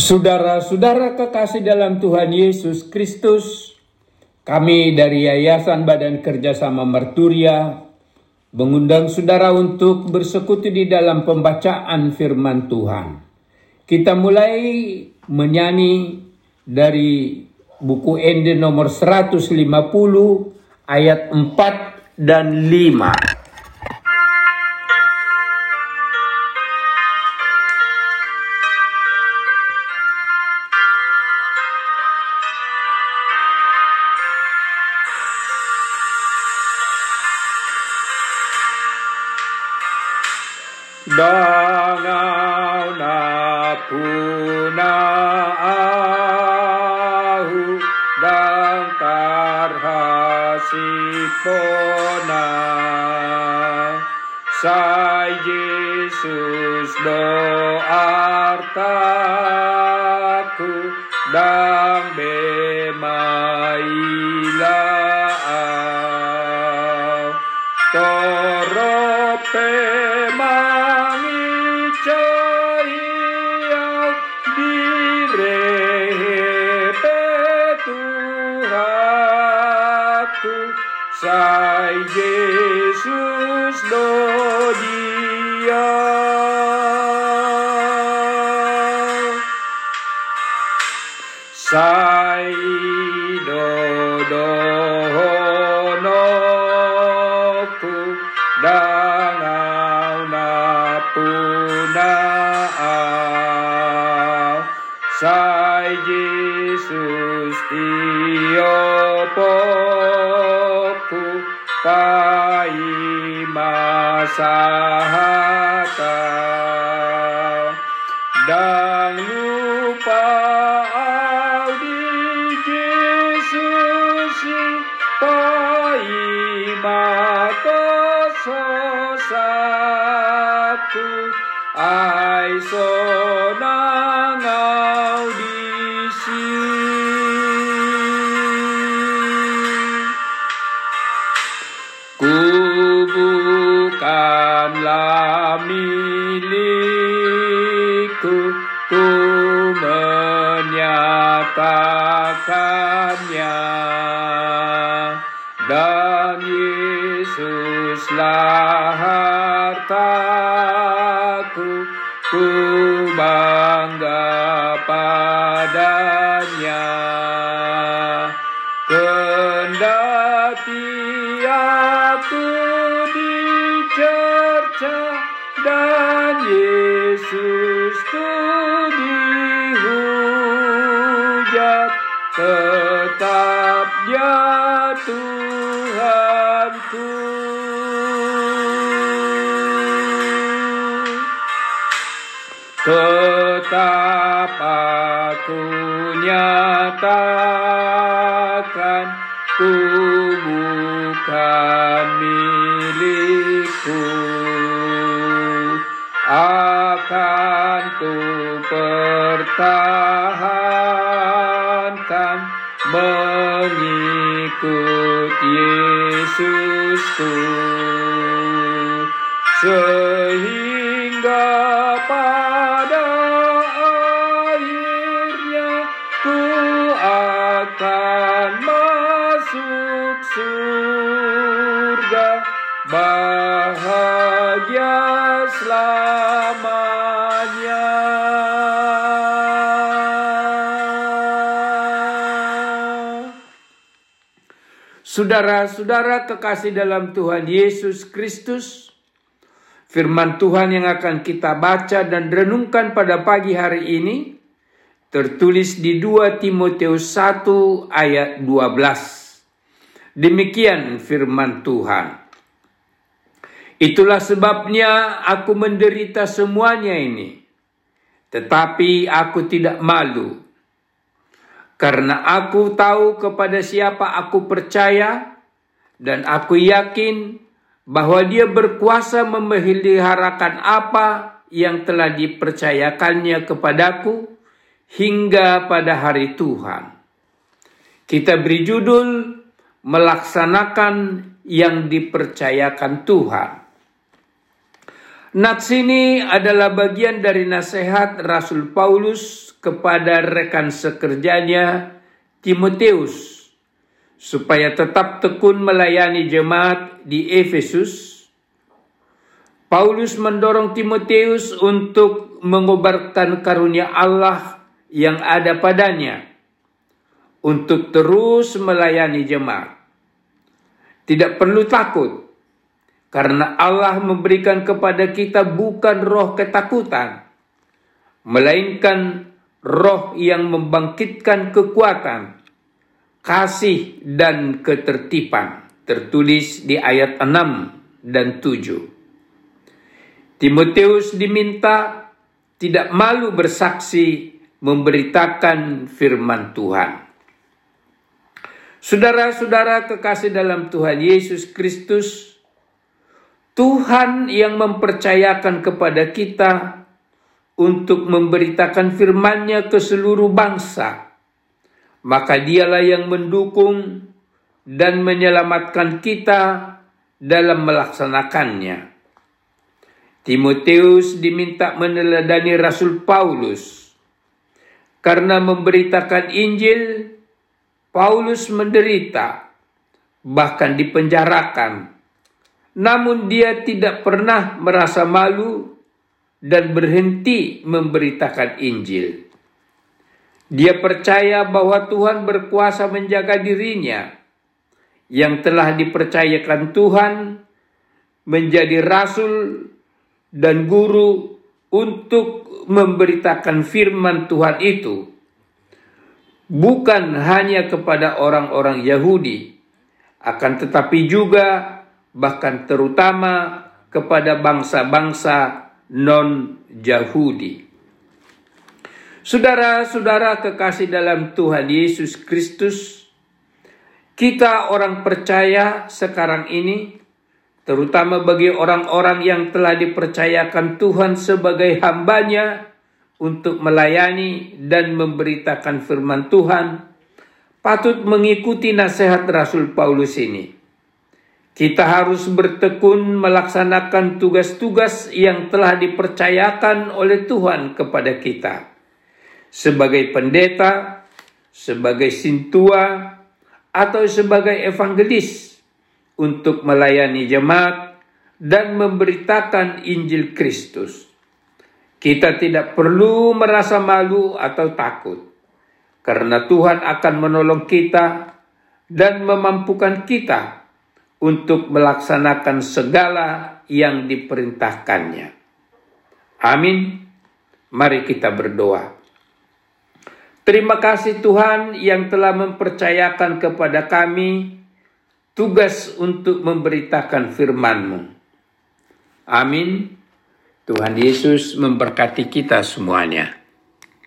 Saudara-saudara kekasih dalam Tuhan Yesus Kristus, kami dari Yayasan Badan Kerjasama Merturia mengundang saudara untuk bersekutu di dalam pembacaan firman Tuhan. Kita mulai menyanyi dari buku Ende nomor 150 ayat 4 dan 5. Dangau na puna ahu dang tarhasipona. Sai Yesus do artaku Sai do do no ku dangau na puna Sai Jesus tio pai masahata dan lupa audisi bukanlah milikku ku menyatakannya padanya kendati aku dan Yesus tuh dihujat. Tetap dia Tuhanku. Tetap aku nyatakan ku bukan milikku. Akan ku pertahankan mengikut Yesusku. Sehingga masuk surga bahagia selamanya. Saudara-saudara kekasih dalam Tuhan Yesus Kristus, firman Tuhan yang akan kita baca dan renungkan pada pagi hari ini tertulis di 2 Timotius 1 ayat 12. Demikian firman Tuhan. Itulah sebabnya aku menderita semuanya ini. Tetapi aku tidak malu. Karena aku tahu kepada siapa aku percaya dan aku yakin bahwa dia berkuasa memeliharakan apa yang telah dipercayakannya kepadaku hingga pada hari Tuhan. Kita beri judul melaksanakan yang dipercayakan Tuhan. Nats ini adalah bagian dari nasihat Rasul Paulus kepada rekan sekerjanya Timoteus supaya tetap tekun melayani jemaat di Efesus. Paulus mendorong Timoteus untuk mengobarkan karunia Allah yang ada padanya untuk terus melayani jemaat. Tidak perlu takut karena Allah memberikan kepada kita bukan roh ketakutan, melainkan roh yang membangkitkan kekuatan, kasih dan ketertiban. Tertulis di ayat 6 dan 7. Timoteus diminta tidak malu bersaksi memberitakan firman Tuhan. Saudara-saudara kekasih dalam Tuhan Yesus Kristus, Tuhan yang mempercayakan kepada kita untuk memberitakan firman-Nya ke seluruh bangsa, maka dialah yang mendukung dan menyelamatkan kita dalam melaksanakannya. Timoteus diminta meneladani Rasul Paulus. Karena memberitakan Injil, Paulus menderita, bahkan dipenjarakan. Namun dia tidak pernah merasa malu dan berhenti memberitakan Injil. Dia percaya bahwa Tuhan berkuasa menjaga dirinya. Yang telah dipercayakan Tuhan menjadi rasul dan guru untuk memberitakan firman Tuhan itu bukan hanya kepada orang-orang Yahudi akan tetapi juga bahkan terutama kepada bangsa-bangsa non-Yahudi. Saudara-saudara kekasih dalam Tuhan Yesus Kristus, kita orang percaya sekarang ini, terutama bagi orang-orang yang telah dipercayakan Tuhan sebagai hambanya untuk melayani dan memberitakan firman Tuhan, patut mengikuti nasihat Rasul Paulus ini kita harus bertekun melaksanakan tugas-tugas yang telah dipercayakan oleh Tuhan kepada kita. Sebagai pendeta, sebagai sintua, atau sebagai evangelis untuk melayani jemaat dan memberitakan Injil Kristus. Kita tidak perlu merasa malu atau takut, karena Tuhan akan menolong kita dan memampukan kita untuk melaksanakan segala yang diperintahkannya. Amin. Mari kita berdoa. Terima kasih Tuhan yang telah mempercayakan kepada kami tugas untuk memberitakan firman-Mu. Amin. Tuhan Yesus memberkati kita semuanya.